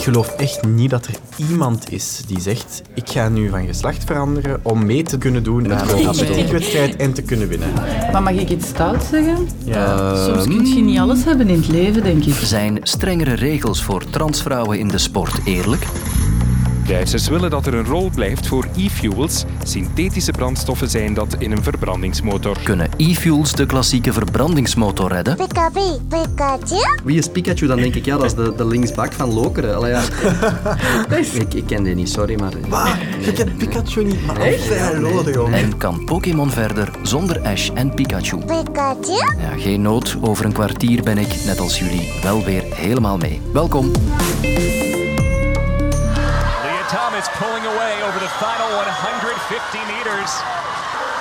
Ik geloof echt niet dat er iemand is die zegt ik ga nu van geslacht veranderen om mee te kunnen doen aan een atletiekwedstrijd en te kunnen winnen. Maar mag ik iets stout zeggen? Ja. Soms kun je niet alles hebben in het leven, denk ik. Zijn strengere regels voor transvrouwen in de sport eerlijk? Duitsers willen dat er een rol blijft voor e-fuels. Synthetische brandstoffen zijn dat in een verbrandingsmotor. Kunnen e-fuels de klassieke verbrandingsmotor redden? Pikachu, Pikachu. Wie is Pikachu? Dan denk ik, ja, dat is de, de linksbak van Lokeren. Allee, ja. ik, ik ken die niet, sorry, maar... Je kent Pikachu niet, maar jongen. En kan Pokémon verder zonder Ash en Pikachu? Pikachu. Ja, geen nood, over een kwartier ben ik, net als jullie, wel weer helemaal mee. Welkom. Thomas pulling away over the final 150 meters.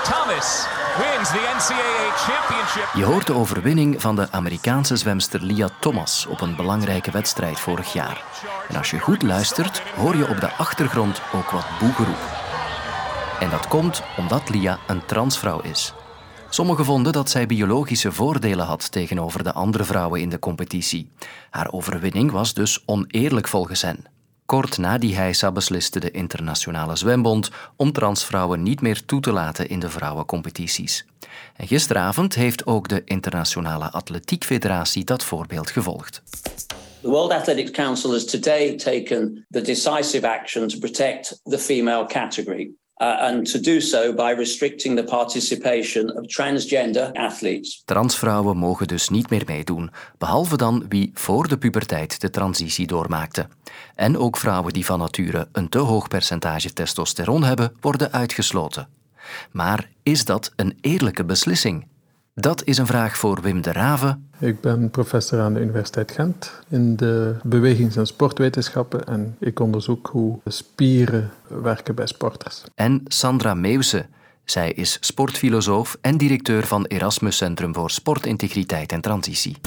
Thomas wins the NCAA championship. Je hoort de overwinning van de Amerikaanse zwemster Lia Thomas op een belangrijke wedstrijd vorig jaar. En als je goed luistert, hoor je op de achtergrond ook wat boegeroep. En dat komt omdat Lia een transvrouw is. Sommigen vonden dat zij biologische voordelen had tegenover de andere vrouwen in de competitie. Haar overwinning was dus oneerlijk volgens hen. Kort na die heisa besliste de Internationale Zwembond om transvrouwen niet meer toe te laten in de vrouwencompetities. En gisteravond heeft ook de Internationale Atletiek Federatie dat voorbeeld gevolgd. The World Athletics Council has today taken the decisive action to protect the female category. Uh, and to do so by restricting the participation of transgender athletes. Transvrouwen mogen dus niet meer meedoen, behalve dan wie voor de puberteit de transitie doormaakte. En ook vrouwen die van nature een te hoog percentage testosteron hebben, worden uitgesloten. Maar is dat een eerlijke beslissing? Dat is een vraag voor Wim de Rave, Ik ben professor aan de Universiteit Gent in de bewegings- en sportwetenschappen en ik onderzoek hoe spieren werken bij sporters. en Sandra Meeuwse. Zij is sportfilosoof en directeur van Erasmus Centrum voor Sportintegriteit en Transitie.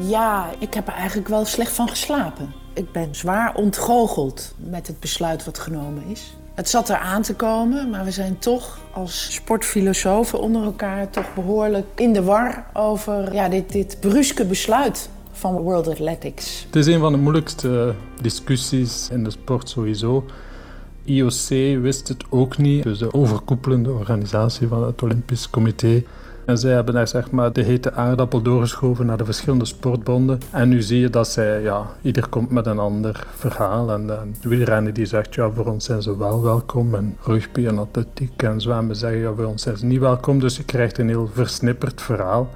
Ja, ik heb er eigenlijk wel slecht van geslapen. Ik ben zwaar ontgoocheld met het besluit wat genomen is. Het zat er aan te komen, maar we zijn toch als sportfilosofen onder elkaar toch behoorlijk in de war over ja, dit, dit bruske besluit van World Athletics. Het is een van de moeilijkste discussies in de sport sowieso. IOC wist het ook niet, dus de overkoepelende organisatie van het Olympisch Comité. En zij hebben daar zeg maar de hete aardappel doorgeschoven naar de verschillende sportbonden. En nu zie je dat zij, ja, ieder komt met een ander verhaal. En, de wielrenner die zegt, ja, voor ons zijn ze wel welkom. En rugby en atletiek en zwemmen zeggen, ja, voor ons zijn ze niet welkom. Dus je krijgt een heel versnipperd verhaal.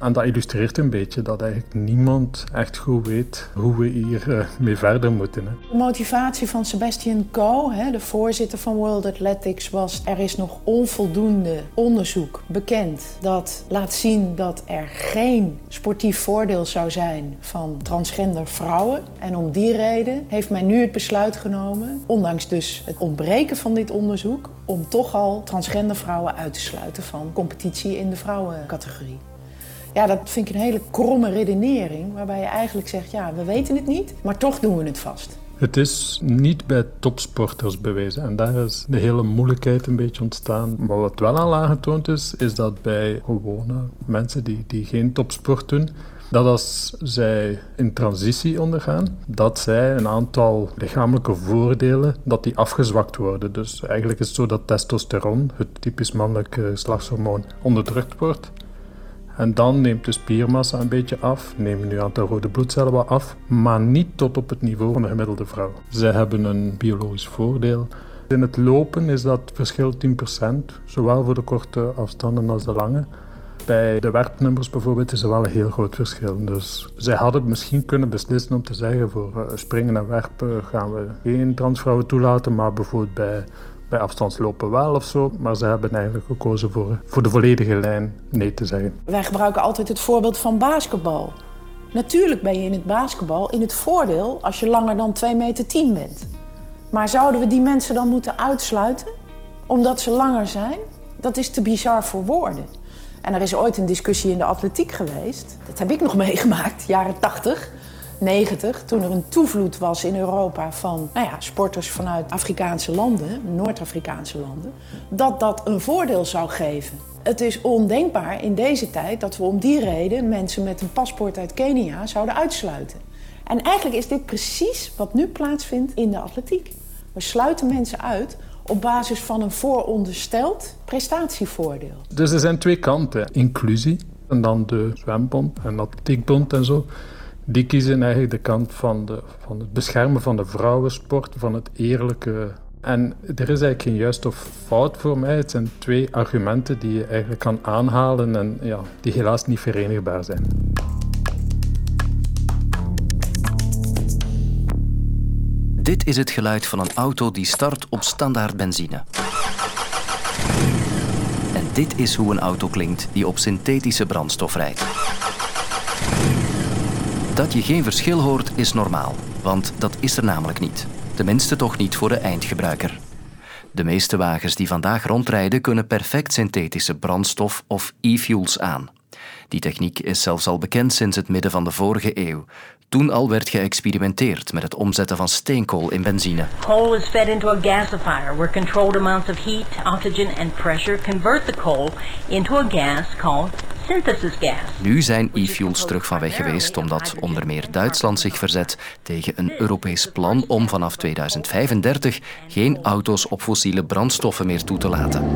En dat illustreert een beetje dat eigenlijk niemand echt goed weet hoe we hier eh, mee verder moeten. De motivatie van Sebastian Coe, hè, de voorzitter van World Athletics, was er is nog onvoldoende onderzoek bekend dat laat zien dat er geen sportief voordeel zou zijn van transgender vrouwen. En om die reden heeft men nu het besluit genomen, ondanks dus het ontbreken van dit onderzoek, om toch al transgender vrouwen uit te sluiten van competitie in de vrouwencategorie. Ja, dat vind ik een hele kromme redenering, waarbij je eigenlijk zegt, ja, we weten het niet, maar toch doen we het vast. Het is niet bij topsporters bewezen en daar is de hele moeilijkheid een beetje ontstaan. Maar wat wel al aangetoond is, is dat bij gewone mensen die, die geen topsport doen, dat als zij in transitie ondergaan, dat zij een aantal lichamelijke voordelen, dat die afgezwakt worden. Dus eigenlijk is het zo dat testosteron, het typisch mannelijke geslachtshormoon, onderdrukt wordt. En dan neemt de spiermassa een beetje af, nemen nu aantal rode bloedcellen wat af, maar niet tot op het niveau van de gemiddelde vrouw. Zij hebben een biologisch voordeel. In het lopen is dat verschil 10%, zowel voor de korte afstanden als de lange. Bij de werpnummers bijvoorbeeld is er wel een heel groot verschil. Dus zij hadden misschien kunnen beslissen om te zeggen voor eh, springen en werpen gaan we geen transvrouwen toelaten, maar bijvoorbeeld bij, bij afstandslopen wel of zo. Maar ze hebben eigenlijk gekozen voor, voor de volledige lijn nee te zeggen. Wij gebruiken altijd het voorbeeld van basketbal. Natuurlijk ben je in het basketbal in het voordeel als je langer dan 2 meter 10 bent. Maar zouden we die mensen dan moeten uitsluiten omdat ze langer zijn? Dat is te bizar voor woorden. En er is ooit een discussie in de atletiek geweest. Dat heb ik nog meegemaakt, jaren 80, 90. Toen er een toevloed was in Europa van nou ja, sporters vanuit Afrikaanse landen, Noord-Afrikaanse landen. Dat dat een voordeel zou geven. Het is ondenkbaar in deze tijd dat we om die reden mensen met een paspoort uit Kenia zouden uitsluiten. En eigenlijk is dit precies wat nu plaatsvindt in de atletiek. We sluiten mensen uit op basis van een voorondersteld prestatievoordeel. Dus er zijn twee kanten. Inclusie en dan de zwembond en atletiekbond en zo. Die kiezen eigenlijk de kant van, de, van het beschermen van de vrouwensport, van het eerlijke. En er is eigenlijk geen juist of fout voor mij. Het zijn twee argumenten die je eigenlijk kan aanhalen en ja, die helaas niet verenigbaar zijn. Dit is het geluid van een auto die start op standaard benzine. En dit is hoe een auto klinkt die op synthetische brandstof rijdt. Dat je geen verschil hoort is normaal, want dat is er namelijk niet. Tenminste toch niet voor de eindgebruiker. De meeste wagens die vandaag rondrijden kunnen perfect synthetische brandstof of e-fuels aan. Die techniek is zelfs al bekend sinds het midden van de vorige eeuw. Toen al werd geëxperimenteerd met het omzetten van steenkool in benzine. Coal is fed into a gasifier where controlled amounts of heat, oxygen and pressure convert the coal into a gas called. Nu zijn e-fuels terug van weg geweest omdat onder meer Duitsland zich verzet tegen een Europees plan om vanaf 2035 geen auto's op fossiele brandstoffen meer toe te laten.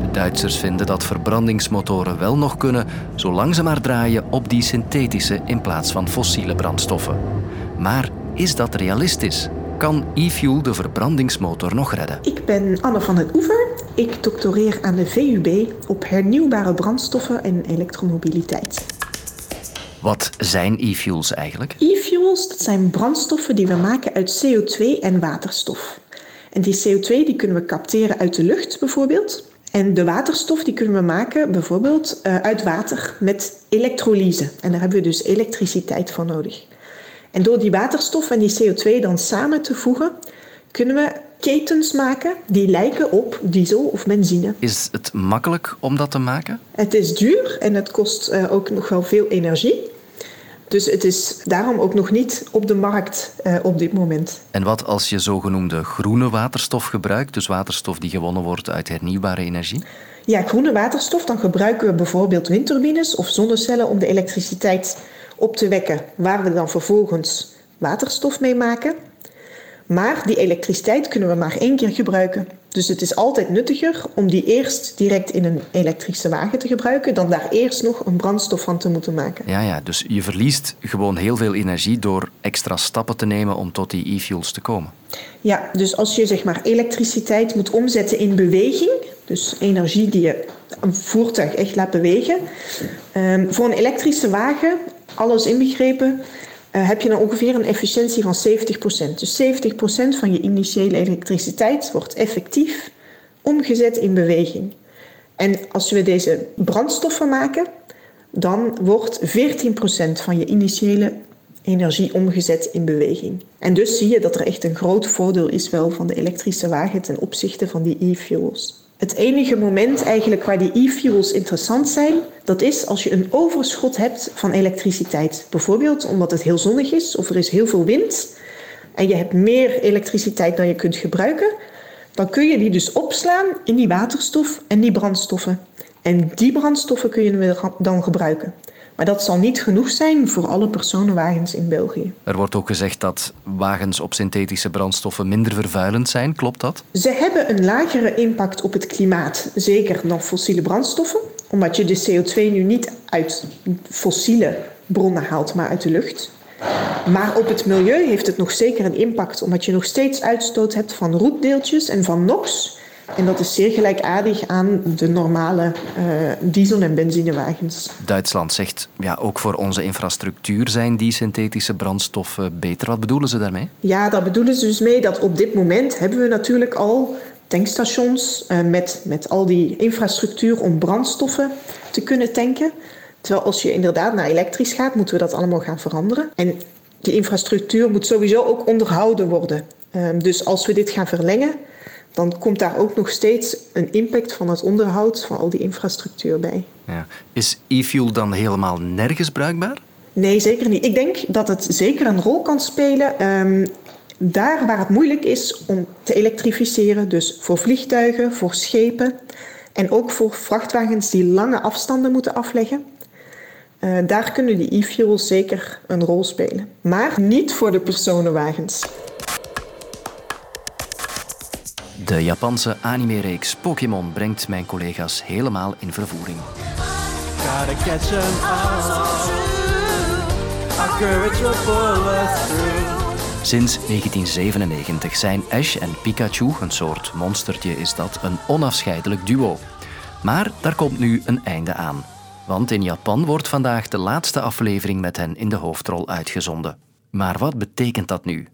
De Duitsers vinden dat verbrandingsmotoren wel nog kunnen, zolang ze maar draaien op die synthetische in plaats van fossiele brandstoffen. Maar is dat realistisch? Kan e-fuel de verbrandingsmotor nog redden? Ik ben Anne van het Oever. Ik doctoreer aan de VUB op hernieuwbare brandstoffen en elektromobiliteit. Wat zijn e-fuels eigenlijk? E-fuels dat zijn brandstoffen die we maken uit CO2 en waterstof. En die CO2 die kunnen we capteren uit de lucht bijvoorbeeld. En de waterstof die kunnen we maken bijvoorbeeld uh, uit water met elektrolyse. En daar hebben we dus elektriciteit voor nodig. En door die waterstof en die CO2 dan samen te voegen, kunnen we ketens maken die lijken op diesel of benzine. Is het makkelijk om dat te maken? Het is duur en het kost uh, ook nog wel veel energie. Dus het is daarom ook nog niet op de markt uh, op dit moment. En wat als je zogenoemde groene waterstof gebruikt, dus waterstof die gewonnen wordt uit hernieuwbare energie? Ja, groene waterstof, dan gebruiken we bijvoorbeeld windturbines of zonnecellen om de elektriciteit op te wekken, waar we dan vervolgens waterstof mee maken. Maar die elektriciteit kunnen we maar één keer gebruiken. Dus het is altijd nuttiger om die eerst direct in een elektrische wagen te gebruiken, dan daar eerst nog een brandstof van te moeten maken. Ja, ja, dus je verliest gewoon heel veel energie door extra stappen te nemen om tot die e-fuels te komen. Ja, dus als je zeg maar elektriciteit moet omzetten in beweging, dus energie die je een voertuig echt laat bewegen, um, voor een elektrische wagen, alles inbegrepen, uh, heb je dan ongeveer een efficiëntie van 70%. Dus 70% van je initiële elektriciteit wordt effectief omgezet in beweging. En als we deze brandstoffen maken, dan wordt 14% van je initiële energie omgezet in beweging. En dus zie je dat er echt een groot voordeel is wel van de elektrische wagen ten opzichte van die e-fuels. Het enige moment eigenlijk waar die e-fuels interessant zijn, dat is als je een overschot hebt van elektriciteit. Bijvoorbeeld omdat het heel zonnig is of er is heel veel wind en je hebt meer elektriciteit dan je kunt gebruiken, dan kun je die dus opslaan in die waterstof en die brandstoffen. En die brandstoffen kun je dan gebruiken. Maar dat zal niet genoeg zijn voor alle personenwagens in België. Er wordt ook gezegd dat wagens op synthetische brandstoffen minder vervuilend zijn. Klopt dat? Ze hebben een lagere impact op het klimaat, zeker dan fossiele brandstoffen. Omdat je de CO2 nu niet uit fossiele bronnen haalt, maar uit de lucht. Maar op het milieu heeft het nog zeker een impact, omdat je nog steeds uitstoot hebt van roetdeeltjes en van NOx. En dat is zeer gelijkaardig aan de normale uh, diesel- en benzinewagens. Duitsland zegt, ja, ook voor onze infrastructuur zijn die synthetische brandstoffen beter. Wat bedoelen ze daarmee? Ja, daar bedoelen ze dus mee dat op dit moment hebben we natuurlijk al tankstations uh, met, met al die infrastructuur om brandstoffen te kunnen tanken. Terwijl als je inderdaad naar elektrisch gaat, moeten we dat allemaal gaan veranderen. En die infrastructuur moet sowieso ook onderhouden worden. Uh, dus als we dit gaan verlengen, dan komt daar ook nog steeds een impact van het onderhoud van al die infrastructuur bij. Ja. Is e-fuel dan helemaal nergens bruikbaar? Nee, zeker niet. Ik denk dat het zeker een rol kan spelen um, daar waar het moeilijk is om te elektrificeren. Dus voor vliegtuigen, voor schepen en ook voor vrachtwagens die lange afstanden moeten afleggen. Uh, daar kunnen die e-fuels zeker een rol spelen. Maar niet voor de personenwagens. De Japanse anime-reeks Pokémon brengt mijn collega's helemaal in vervoering. Sinds 1997 zijn Ash en Pikachu, een soort monstertje is dat, een onafscheidelijk duo. Maar daar komt nu een einde aan. Want in Japan wordt vandaag de laatste aflevering met hen in de hoofdrol uitgezonden. Maar wat betekent dat nu?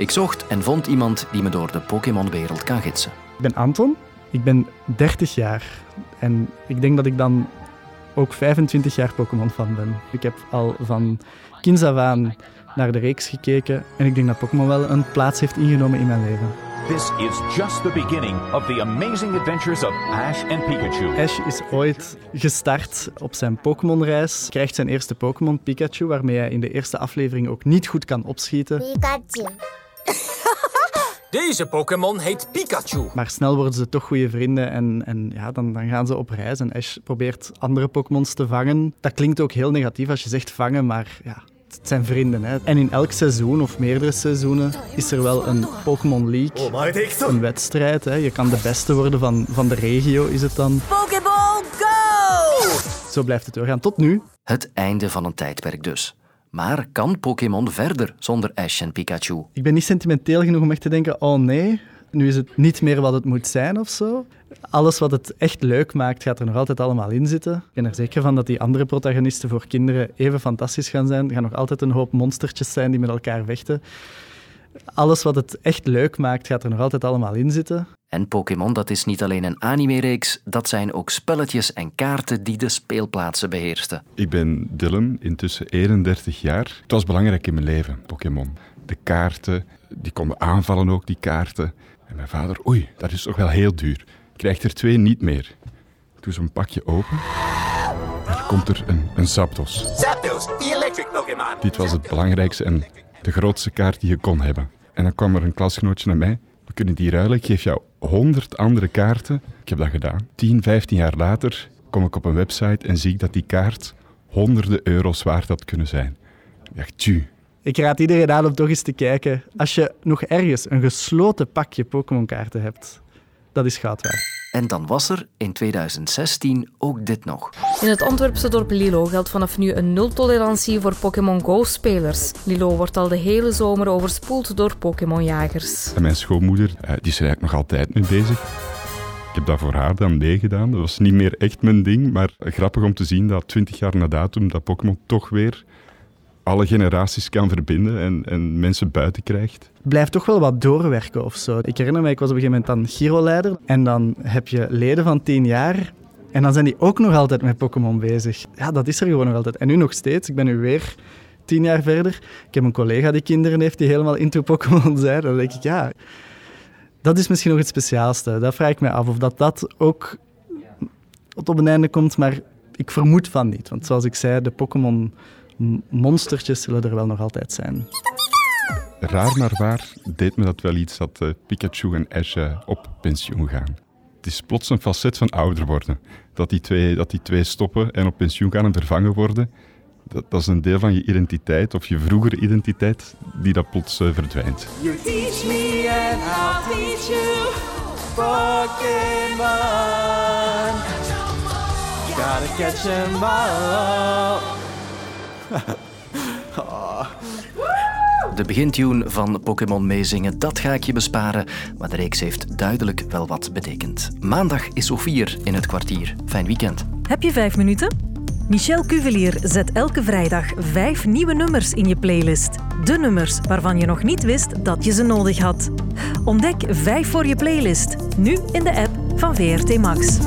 Ik zocht en vond iemand die me door de Pokémon-wereld kan gidsen. Ik ben Anton, ik ben 30 jaar en ik denk dat ik dan ook 25 jaar Pokémon-fan ben. Ik heb al van kinds af aan naar de reeks gekeken en ik denk dat Pokémon wel een plaats heeft ingenomen in mijn leven. This is just the beginning of the amazing adventures of Ash and Pikachu. Ash is ooit gestart op zijn Pokémon-reis, krijgt zijn eerste Pokémon Pikachu, waarmee hij in de eerste aflevering ook niet goed kan opschieten. Pikachu. Deze Pokémon heet Pikachu. Maar snel worden ze toch goede vrienden en, en ja, dan, dan gaan ze op reis. En Ash probeert andere Pokémons te vangen. Dat klinkt ook heel negatief als je zegt vangen, maar ja, het zijn vrienden. Hè. En in elk seizoen of meerdere seizoenen is er wel een Pokémon League. Oh, een wedstrijd. Hè. Je kan de beste worden van, van de regio, is het dan. Pokéball Go! Zo blijft het doorgaan. Tot nu. Het einde van een tijdperk dus. Maar kan Pokémon verder zonder Ash en Pikachu? Ik ben niet sentimenteel genoeg om echt te denken: oh nee, nu is het niet meer wat het moet zijn of zo. Alles wat het echt leuk maakt, gaat er nog altijd allemaal in zitten. Ik ben er zeker van dat die andere protagonisten voor kinderen even fantastisch gaan zijn. Er gaan nog altijd een hoop monstertjes zijn die met elkaar vechten. Alles wat het echt leuk maakt, gaat er nog altijd allemaal in zitten. En Pokémon, dat is niet alleen een anime-reeks, dat zijn ook spelletjes en kaarten die de speelplaatsen beheersten. Ik ben Dylan, intussen 31 jaar. Het was belangrijk in mijn leven, Pokémon. De kaarten, die konden aanvallen ook, die kaarten. En mijn vader, oei, dat is toch wel heel duur. Krijgt er twee niet meer. Ik doe zo'n pakje open. Er komt er een, een Zapdos. Zapdos, the electric Pokémon. Dit was het belangrijkste en de grootste kaart die je kon hebben. En dan kwam er een klasgenootje naar mij. We kunnen die ruilen. Ik geef jou honderd andere kaarten. Ik heb dat gedaan. 10, 15 jaar later kom ik op een website en zie ik dat die kaart honderden euro's waard had kunnen zijn. Ik dacht, ik raad iedereen aan om toch eens te kijken. Als je nog ergens een gesloten pakje Pokémon-kaarten hebt, dat is goud waard. En dan was er in 2016 ook dit nog. In het Antwerpse dorp Lilo geldt vanaf nu een nul-tolerantie voor Pokémon Go-spelers. Lilo wordt al de hele zomer overspoeld door Pokémon-jagers. Mijn schoonmoeder eh, die is er eigenlijk nog altijd mee bezig. Ik heb dat voor haar dan meegedaan. Dat was niet meer echt mijn ding, maar grappig om te zien dat 20 jaar na datum dat Pokémon toch weer alle generaties kan verbinden en, en mensen buiten krijgt. Blijft toch wel wat doorwerken of zo. Ik herinner me, ik was op een gegeven moment dan Giro-leider en dan heb je leden van tien jaar en dan zijn die ook nog altijd met Pokémon bezig. Ja, dat is er gewoon nog altijd. En nu nog steeds. Ik ben nu weer tien jaar verder. Ik heb een collega die kinderen heeft die helemaal into Pokémon zijn. Dan denk ik, ja, dat is misschien nog het speciaalste. Dat vraag ik me af of dat dat ook tot op een einde komt, maar ik vermoed van niet. Want zoals ik zei, de Pokémon monstertjes zullen er wel nog altijd zijn. Raar maar waar deed me dat wel iets dat uh, Pikachu en Ash uh, op pensioen gaan. Het is plots een facet van ouder worden. Dat die twee, dat die twee stoppen en op pensioen gaan en vervangen worden. Dat, dat is een deel van je identiteit of je vroegere identiteit die dat plots uh, verdwijnt. You teach me and I'll teach you Pokémon. Gotta catch them all. De begintune van Pokémon meezingen, dat ga ik je besparen, maar de reeks heeft duidelijk wel wat betekend. Maandag is Ophir in het kwartier. Fijn weekend. Heb je vijf minuten? Michel Cuvelier zet elke vrijdag vijf nieuwe nummers in je playlist. De nummers waarvan je nog niet wist dat je ze nodig had. Ontdek vijf voor je playlist, nu in de app van VRT Max.